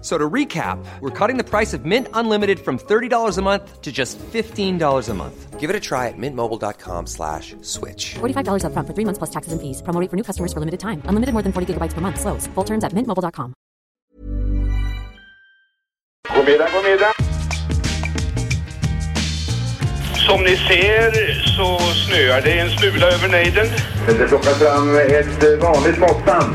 F- So to recap, we're cutting the price of Mint Unlimited from $30 a month to just $15 a month. Give it a try at mintmobile.com slash switch. $45 upfront for three months plus taxes and fees. Promo rate for new customers for limited time. Unlimited more than 40 gigabytes per month. Slows. Full terms at mintmobile.com. God middag, god middag. Som ni ser så snöar det en smula över nejden. Det plockar fram ett vanligt måttband.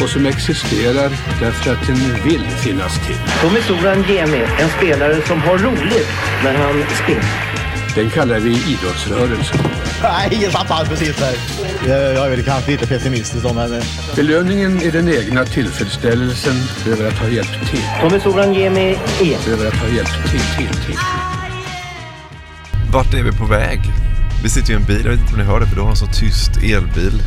och som existerar därför att den vill finnas till. Tommy Soran Gemi, en spelare som har roligt när han spelar. Den kallar vi idrottsrörelsen. Nej, jag satt precis där. Jag är väl kanske lite pessimistisk om henne. Belöningen är den egna tillfredsställelsen över att ha hjälpt till. Tommy Soran Gemi är. Över att ha hjälpt till, till, till. Vart är vi på väg? Vi sitter ju i en bil, jag vet inte om ni hör det för du har en så tyst elbil.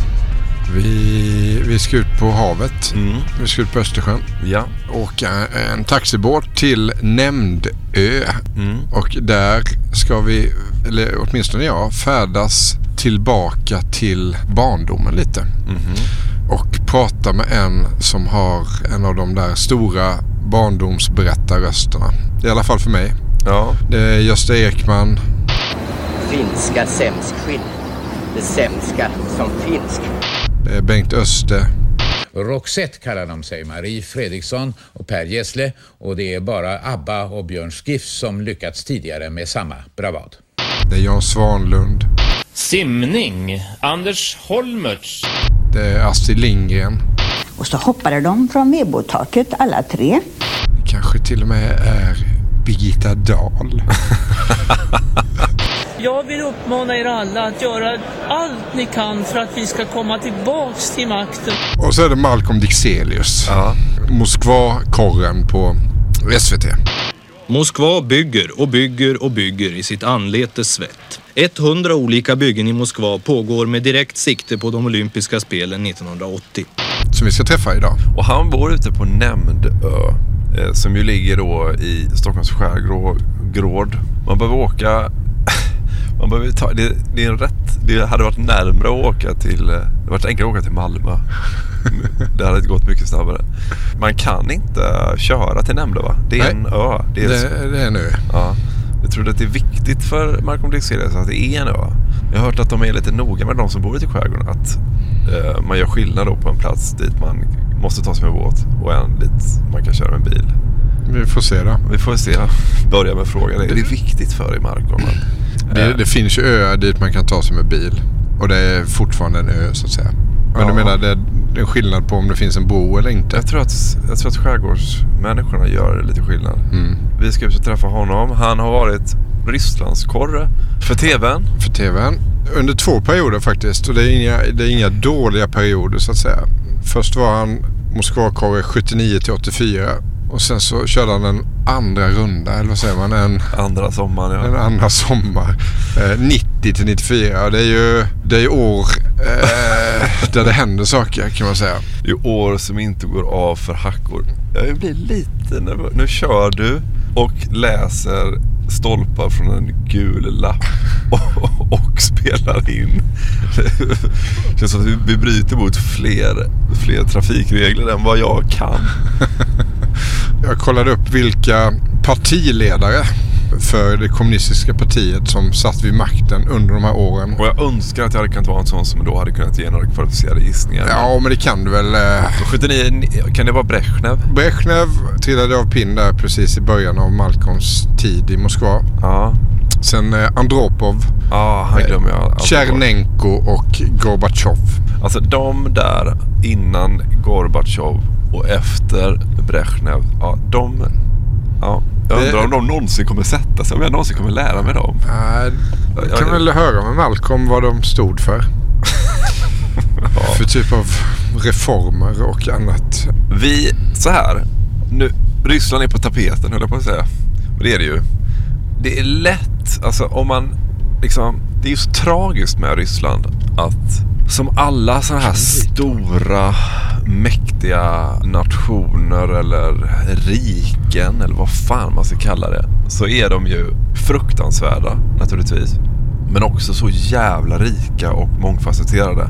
Vi, vi ska ut på havet. Mm. Vi ska ut på Östersjön. Ja. Åka en taxibåt till Nämndö. Mm. Och där ska vi, eller åtminstone jag, färdas tillbaka till barndomen lite. Mhm. Och prata med en som har en av de där stora barndomsberättarrösterna. I alla fall för mig. Ja. Det är Gösta Ekman. Finska sämskskinn. Det sämska som finsk. Är Bengt Öste. Roxette kallar de sig, Marie Fredriksson och Per Gessle. Och det är bara ABBA och Björn Skifs som lyckats tidigare med samma bravad. Det är Jan Svanlund. Simning, Anders Holmertz. Det är Astrid Lindgren. Och så hoppade de från vedbåtaket alla tre. Kanske till och med är Birgitta Dahl. Jag vill uppmana er alla att göra allt ni kan för att vi ska komma tillbaks till makten. Och så är det Malcolm Dixelius. Ja. Moskva-korren på SVT. Moskva bygger och bygger och bygger i sitt anletes svett. 100 olika byggen i Moskva pågår med direkt sikte på de olympiska spelen 1980. Som vi ska träffa idag. Och han bor ute på Nämndö. Eh, som ju ligger då i Stockholms skärgård. Man behöver åka... Man behöver ta, det, det är en rätt... Det hade varit närmare att åka till... eh, Det hade varit enklare att åka till Malmö. Det hade gått mycket snabbare. Man kan inte köra till Nämndö va? Det är Nej. en ö. Det är Det, det är nu. Ja. Jag tror att det är viktigt för Malcolm Dixelius att det är en ö. Jag har hört att de är lite noga med de som bor ute i skärgården. Att eh, man gör skillnad då på en plats dit man måste ta sig med båt och en dit man kan köra med bil. Vi får se då. Vi får se. Börja med frågan. Är det viktigt för dig Malcolm? Att, Det, det finns ju öar dit man kan ta sig med bil. Och det är fortfarande en ö så att säga. Men Ja. du menar det, är skillnad på om det finns en bro eller inte? jag, tror att, jag tror att skärgårdsmänniskorna gör lite skillnad. Mm. Vi ska ut och träffa honom. Han har varit Rysslandskorre för TVn. För tvn. Under två perioder faktiskt. Och det är inga, det är inga dåliga perioder så att säga. Först var han Moskvakorre 79 till 84. Och sen så körde han en andra runda, eller vad säger man? En, Andra sommaren ja. en andra sommar. Eh, 90 90 till 94 och det är ju, det är ju år eh, där det händer saker kan man säga. Det är år som inte går av för hackor. Jag blir lite nervös. Nu kör du och läser stolpar från en gul lapp och, och spelar in. Det känns som att vi bryter mot fler, fler trafikregler än vad jag kan. Jag kollade upp vilka partiledare för det kommunistiska partiet som satt vid makten under de här åren. Och jag önskar att jag hade kunnat vara en sån som då hade kunnat ge några kvalificerade gissningar. Ja, men det kan du väl. Eh... 79, kan det vara Brezhnev? Brezhnev trillade av pinn där precis i början av Malcolms tid i Moskva. Ja. Sen eh, Andropov. Ja, han glömmer jag. Eh, Tjernenko och Gorbatjov. Alltså de där innan Gorbatjov och efter Brezhnev. Ja, de... Ja, jag undrar om de någonsin kommer sätta sig. Om jag någonsin kommer lära mig dem. Nej, jag kan väl höra med Malcolm vad de stod för. ja. För typ av reformer och annat. Vi, så här. Nu, Ryssland är på tapeten höll jag på att säga. Men det är det ju. Det är lätt, alltså om man liksom. Det är ju så tragiskt med Ryssland att som alla sådana här stora mäktiga nationer eller riken eller vad fan man ska kalla det. Så är de ju fruktansvärda naturligtvis. Men också så jävla rika och mångfacetterade.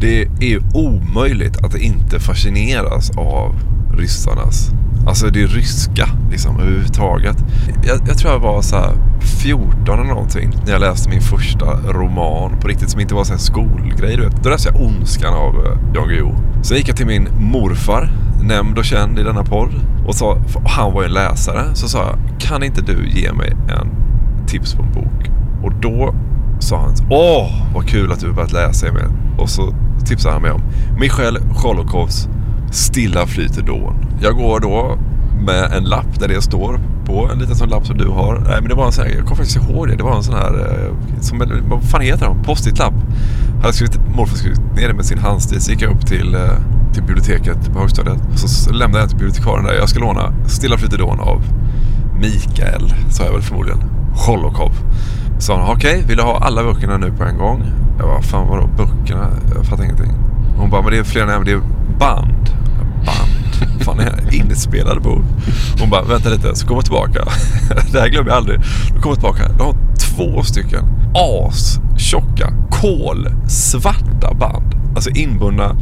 Det är ju omöjligt att inte fascineras av ryssarnas Alltså det ryska liksom överhuvudtaget. Jag, jag tror jag var så här 14 eller någonting när jag läste min första roman på riktigt som inte var så en skolgrej. Du vet. Då läste jag Ondskan av eh, Jan Guillou. Sen gick jag till min morfar, nämnd och känd i denna podd. Och sa, han var ju en läsare. Så sa jag, kan inte du ge mig en tips på en bok? Och då sa han, åh vad kul att du börjat läsa Emil. Och så tipsade han mig om Michel Cholokovs Stilla flyter dån. Jag går då med en lapp där det står på, en liten sån lapp som du har. Nej men det var en sån här, jag kommer faktiskt ihåg det. Det var en sån här, eh, som, vad fan heter de? Post-it-lapp. Hade skrivit, morfar skrivit ner det med sin handstil. Så gick jag upp till, eh, till biblioteket på högstadiet. Så lämnade jag till bibliotekarien där. Jag ska låna Stilla flyter dån av Mikael, sa jag väl förmodligen. Cholokov. Sa han, okej, okay, vill du ha alla böckerna nu på en gång? Jag bara, fan vadå böckerna? Jag fattar ingenting. Hon bara, men det är fler än det är band band. Fan, är inspelade på. Hon bara, vänta lite, så kommer jag tillbaka. det här glömmer jag aldrig. Då kommer jag tillbaka. De har två stycken as tjocka, kol, svarta band. Alltså inbundna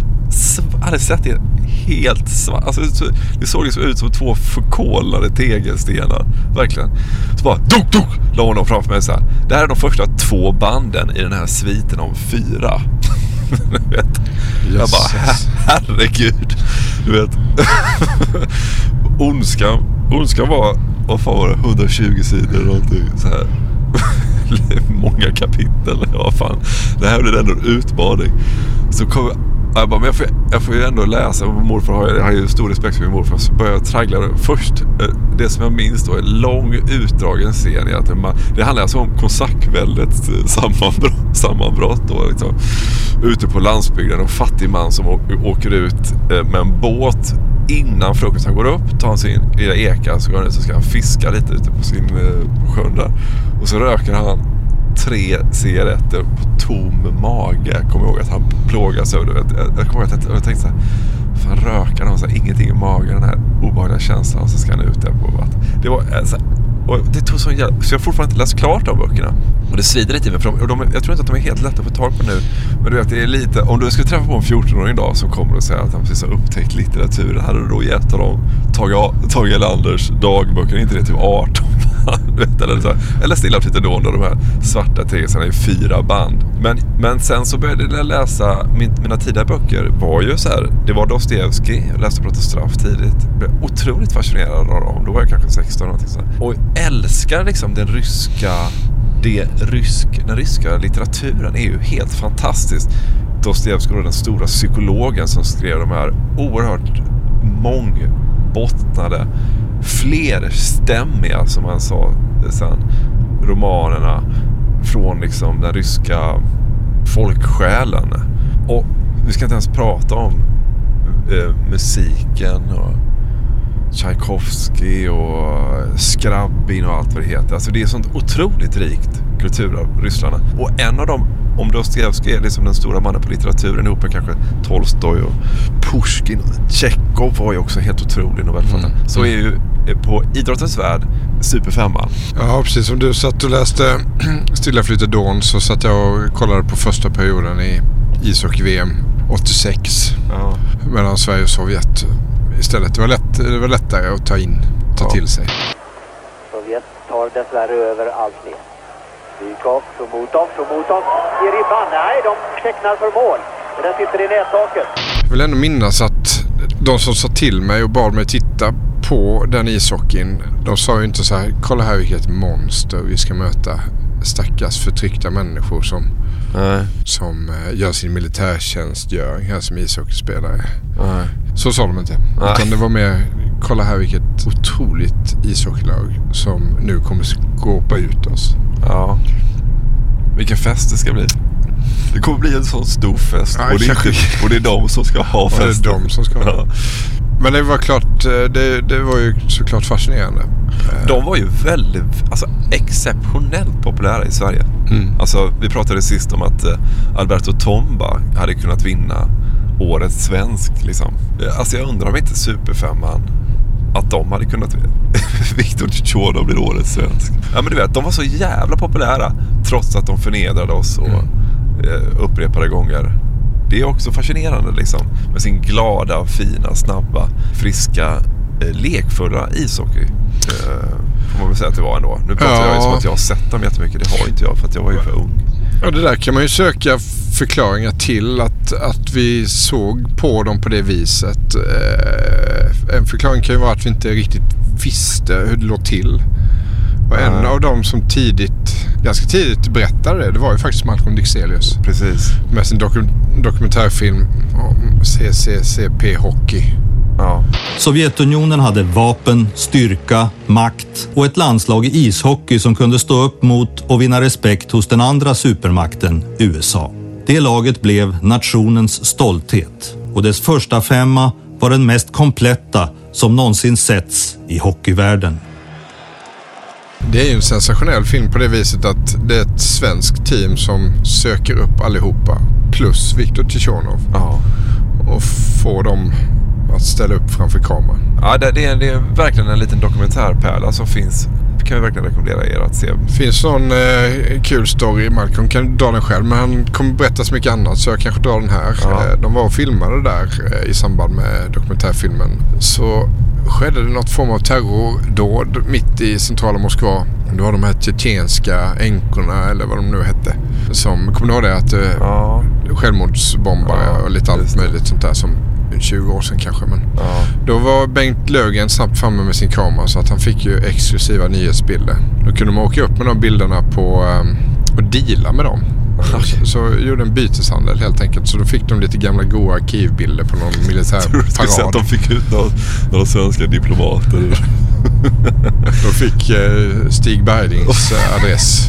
jag hade sett det helt svart. Alltså, det såg liksom ut som två förkolnade tegelstenar. Verkligen. Så bara dok, dok, la hon dem framför mig så här. Det här är de första två banden i den här sviten om fyra vet. Jag bara, herregud. Du vet. Ondskan, ondskan var, vad fan var det, 120 sidor eller någonting. Så här. Många kapitel. Vad fan. Det här blir ändå en utmaning. Så kom jag bara, men jag får, jag får ju ändå läsa. Morfar har, jag har ju stor respekt för min morfar. Så börjar jag traggla. Först, eh, det som jag minns då, en lång utdragen scen. Att man, det handlar alltså om kosackväldets eh, sammanbrott, sammanbrott då, liksom, ute på landsbygden. En fattig man som åker ut eh, med en båt innan frukosten går upp. Tar han sin lilla eka så går han ut och ska han fiska lite ute på sin på sjön där. Och så röker han tre cigaretter på tom mage. Jag kommer ihåg att han plågas över det. Jag, jag kommer ihåg att jag, jag tänkte så här, fan rökar han så här, ingenting i magen, den här obehagliga känslan och så ska han ut där på vatten. Det var eh, så här, och det tog sån hjälp, så jag har fortfarande inte läst klart de böckerna. Och det svider lite i mig, för de, de, jag tror inte att de är helt lätta att få tag på nu. Men du vet, det är lite, om du skulle träffa på en 14-åring idag som kommer och säger att han precis har upptäckt litteraturen. Hade du då gett honom Tage, Tage Erlanders dagböcker, inte det typ 18 eller, så eller Stilla flyter då, de här svarta tegelstenarna i fyra band. Men, men sen så började jag läsa, min, mina tidiga böcker var ju så här, det var Dostojevskij, jag läste Brott och straff tidigt. Jag blev otroligt fascinerad av dem, då var jag kanske 16 någonting så här. Och älskar liksom den ryska, det rysk, den ryska litteraturen är ju helt fantastisk. Dostojevskij var den stora psykologen som skrev de här oerhört mångbottnade flerstämmiga, som han sa sen, romanerna från liksom den ryska folksjälen. Och vi ska inte ens prata om eh, musiken och Tchaikovsky och Skrabbin och allt vad det heter. Alltså det är sånt otroligt rikt kulturarv, ryssarna. Och en av dem, om Dostojevskij är liksom den stora mannen på litteraturen ihop med kanske Tolstoj och Pushkin. Tjechov var ju också helt otrolig Nobelförfattare. Mm. Så är ju på idrottens värld superfemman. Ja, precis som du satt och läste Stilla flyter Dawn så satt jag och kollade på första perioden i ishockey-VM 86. Ja. Mellan Sverige och Sovjet istället. Det var, lätt, det var lättare att ta in, ta till sig. Sovjet tar dessvärre över allt mer. Dykov, Somotov, Somotov i ribban. Nej, de tecknar för mål. Och den sitter i nättaket. Jag vill ändå minnas att de som sa till mig och bad mig titta på den ishockeyn. De sa ju inte så här, kolla här vilket monster vi ska möta. Stackars förtryckta människor som, som eh, gör sin militärtjänstgöring här som ishockeyspelare. Nej. Så sa de inte. Nej. Utan det var mer, kolla här vilket otroligt ishockeylag som nu kommer skåpa ut oss. Ja. Vilken fest det ska bli. Det kommer bli en sån stor fest. Ja, och, det är och det är de som ska ha Ja, det är festen. de som ska ha Ja. Men det var klart, eh, det, det var ju såklart fascinerande. Eh, De var ju väldigt, alltså exceptionellt populära i Sverige. Mm. Alltså vi pratade sist om att eh, Alberto Tomba hade kunnat vinna årets svensk liksom. Alltså jag undrar om inte Superfemman att de hade kunnat Viktor Tjornov blir årets svensk. Ja men du vet, de var så jävla populära trots att de förnedrade oss och eh, upprepade gånger. Det är också fascinerande liksom med sin glada, fina, snabba, friska, eh, lekfulla ishockey. Eh, får man väl säga att det var ändå. Nu pratar Ja. jag ju som att jag har sett dem jättemycket. Det har inte jag för att jag var ju för ung. Ja, det där kan man ju söka förklaringar till att, att vi såg på dem på det viset. Eh, en förklaring kan ju vara att vi inte riktigt visste hur det låg till. Och en av dem som tidigt, ganska tidigt berättade det, det var ju faktiskt Malcolm Dixelius. Precis. Med sin doku- dokumentärfilm om CCCP Hockey. Ja. Sovjetunionen hade vapen, styrka, makt och ett landslag i ishockey som kunde stå upp mot och vinna respekt hos den andra supermakten, USA. Det laget blev nationens stolthet och dess första femma var den mest kompletta som någonsin setts i hockeyvärlden. Det är ju en sensationell film på det viset att det är ett svenskt team som söker upp allihopa. Plus Viktor Tichonov. Ja. Och får dem att ställa upp framför kameran. Ja, det, det, är, det är verkligen en liten dokumentärpärla som finns. kan vi verkligen rekommendera er att se. finns någon eh, kul story. Malcolm kan dra den själv men han kommer berätta så mycket annat så jag kanske drar den här. Ja. Eh, de var och filmade där eh, i samband med dokumentärfilmen. Så skedde det något form av terrordåd mitt i centrala Moskva. Det var de här tjetjenska änkorna eller vad de nu hette. Som, kommer du ihåg det? Att, eh, Ja. Självmordsbombare Ja, och lite allt möjligt sånt där som 20 år sedan kanske. Men Ja. då var Bengt Löfgren snabbt framme med sin kamera så att han fick ju exklusiva nyhetsbilder. Då kunde man åka upp med de bilderna på um, och deala med dem. Så, gjorde en byteshandel helt enkelt. Så då fick de lite gamla goa arkivbilder på någon militär Tror skulle säga att parad. de fick ut några, några svenska diplomater? De fick eh, Stig Berglings eh, adress.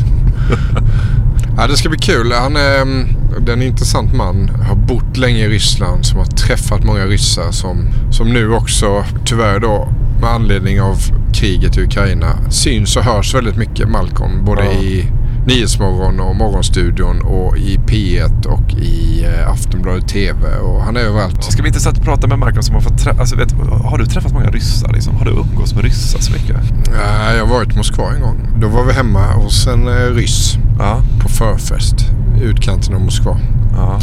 Ja, det ska bli kul. Han är, mm, det är en intressant man. Har bott länge i Ryssland. Som har träffat många ryssar. Som, som nu också, tyvärr då, med anledning av kriget i Ukraina. Syns och hörs väldigt mycket Malcolm. Både Ja. i Nyhetsmorgon och Morgonstudion och i P1 och i eh, Aftonbladet TV. Och han är överallt. Ska bli intressant att prata med Marcus som har fått trä- alltså, vet, Har du träffat många ryssar? Liksom? Har du umgås med ryssar så mycket? Nej, jag har varit i Moskva en gång. Då var vi hemma hos en eh, ryss Ja. på förfest i utkanten av Moskva. Ja.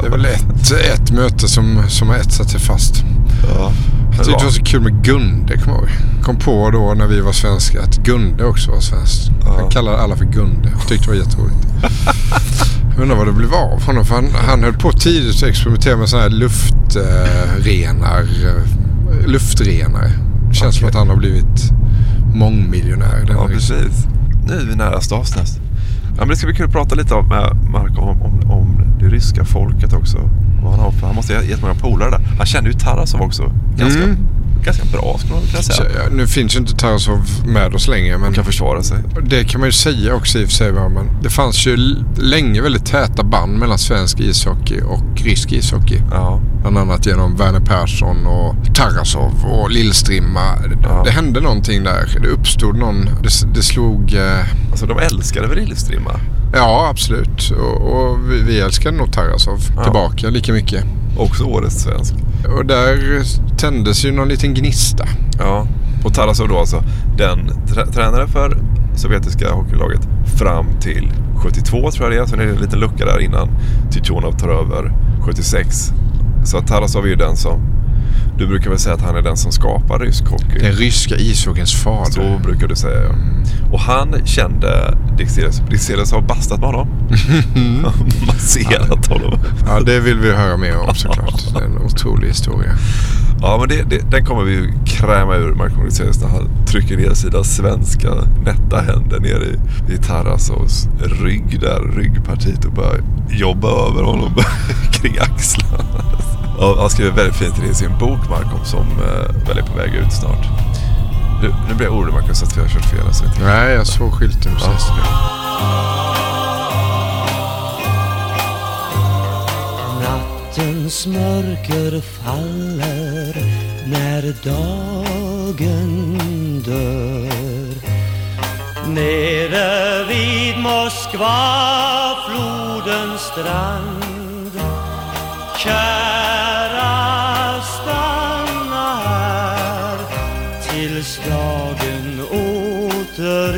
Det är väl ett, ett möte som, som har etsat sig fast. ja. Jag tyckte det var så kul med Gunde, kommer jag ihåg. Kom på då när vi var svenska att Gunde också var svensk. Han kallade alla för Gunde. Jag tyckte det var jätteroligt. Jag undrar vad det blev av honom. För han, han höll på tidigt att experimentera med sådana här luftrenar. Eh, luftrenare. Det känns som att han har blivit mångmiljonär. den Ja, precis. Nu är vi nära Stavsnäs. Ja, men det ska bli kul att prata lite om, med Marco om, om, om det ryska folket också. Vad han, har för, han måste ha gett många polare där. Han kände ju Tarasov också ganska Mm ganska bra skulle man kunna säga. Ja, nu finns ju inte Tarasov med oss längre. Men kan försvara sig. Det kan man ju säga också i och för sig. Men det fanns ju länge väldigt täta band mellan svensk ishockey och rysk ishockey. Ja. Bland annat genom Werner Persson och Tarasov och Lillstrimma. Det, det hände någonting där. Det uppstod någon... Det, det slog... Eh, Alltså de älskade väl Lillstrimma? ja, absolut. Och, och vi, vi älskade nog Tarasov tillbaka lika mycket. Också årets svensk. Och där tändes ju någon liten gnista. Ja. Och Tarasov då alltså den tränare för sovjetiska hockeylaget fram till 72 tror jag det är. Sen är det en liten lucka där innan Tichonov tar över 76. Så Tarasov är ju den som du brukar väl säga att han är den som skapar rysk hockey? Den ryska ishockeyns fader. Så brukar du säga ja. Och han kände Dick Seles. Seles har bastat med honom. Masserat honom. Ja, det vill vi höra mer om såklart. Det är en otrolig historia. Ja, men det, det, den kommer vi ju kräma ur Marko Moiseus när han trycker ner sina svenska nätta händer ner i, i Tarasovs rygg där, ryggpartiet och börjar jobba över honom kring axlarna. Ja, han skriver väldigt fint i sin bok Markom som eh, väl är på väg ut snart. Nu, nu blir jag orolig Marcus att vi har kört fel. Alltså. Nej, jag såg skylten precis. Nattens mörker faller när dagen dör Nere vid Moskva, flodens strand Kära,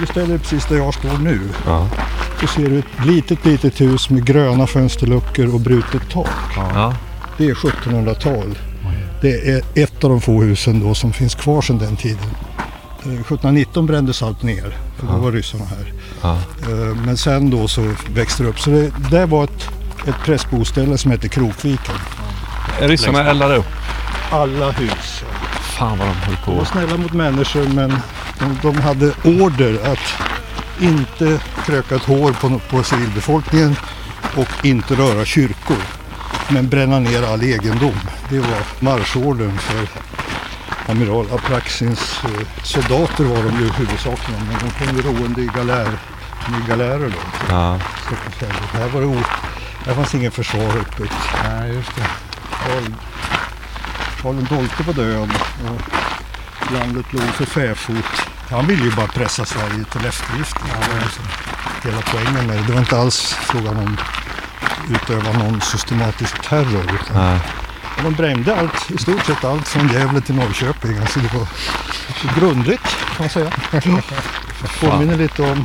du ställer dig precis där jag står nu så ser du ett litet, litet hus med gröna fönsterluckor och brutet tak. Det är 1700-tal. Det är ett av de få husen då som finns kvar sedan den tiden. Eh, 1719 brändes allt ner, för då Ja. var ryssarna här. Ja. Eh, Men sen då så växte det upp. Så det där var ett, ett prästboställe som hette Krokviken. Ryssarna eldar upp. Alla hus. Fan vad de höll De var på. snälla mot människor men de, de hade order att inte kröka ett hår på, på civilbefolkningen och inte röra kyrkor. Men bränna ner all egendom. Det var marschordern för amiral Apraxins eh, soldater var de ju huvudsakligen. Men de kom ju roende i galär, med galärer då. Ja. Stockholmsfältet. Här var det o, här fanns ingen försvar uppbyggt. Nej, just det. Karl, Karl XII var död och landet låg för fäfot. Han ville ju bara pressa Sverige till eftergift. Hela poängen med det. Det var inte alls frågan om att utöva någon systematisk terror. Utan Nej. de brände allt, i stort sett allt från Gävle till Norrköping. Alltså det var grundligt kan man säga. Påminner lite om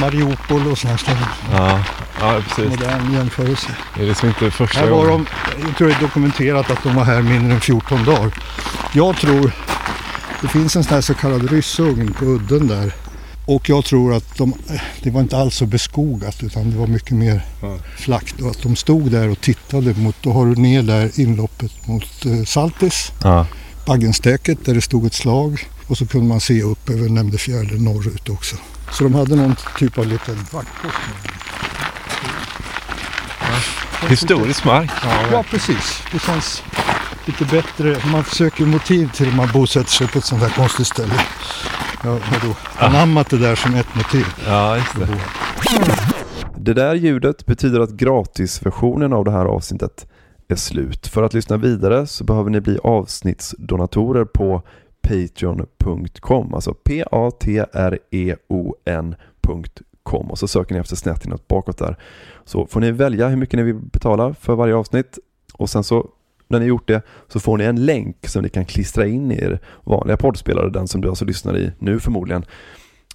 Mariupol och sådana ställen. Ja, ja precis. Modern jämförelse. Det är liksom inte första Här var gången. de, jag tror det är dokumenterat att de var här mindre än 14 dagar. Jag tror, det finns en sån här så kallad ryssugn på udden där. Och jag tror att de, det var inte alls så beskogat utan det var mycket mer flackt. Och att de stod där och tittade mot, då har du ner där inloppet mot eh, Saltis. Ja. Baggenstäket där det stod ett slag. Och så kunde man se upp över Nämndefjärden norrut också. Så de hade någon typ av liten vaktpost. Historisk mark. Ja, precis. Det känns lite bättre. Man försöker motiv till att man bosätter sig på ett sånt här konstigt ställe. Jag har då anammat det där som ett motiv. Ja, just det. Det där ljudet betyder att gratisversionen av det här avsnittet är slut. För att lyssna vidare så behöver ni bli avsnittsdonatorer på patreon.com, alltså p-a-t-r-e-o-n.com och så söker ni efter snett inåt bakåt där. Så får ni välja hur mycket ni vill betala för varje avsnitt och sen så när ni gjort det så får ni en länk som ni kan klistra in i er vanliga poddspelare, den som du alltså lyssnar i nu förmodligen.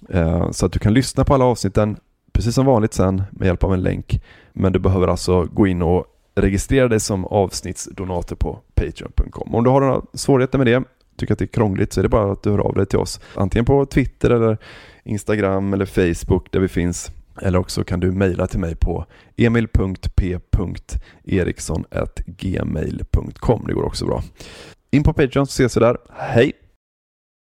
Eh, så att du kan lyssna på alla avsnitten precis som vanligt sen med hjälp av en länk. Men du behöver alltså gå in och registrera dig som avsnittsdonator på Patreon.com. Om du har några svårigheter med det, tycker att det är krångligt, så är det bara att du hör av dig till oss. Antingen på Twitter eller Instagram eller Facebook där vi finns. Eller också kan du mejla till mig på emil.p.eriksson.gmail.com. Det går också bra. In på Patreon så ses vi där. Hej!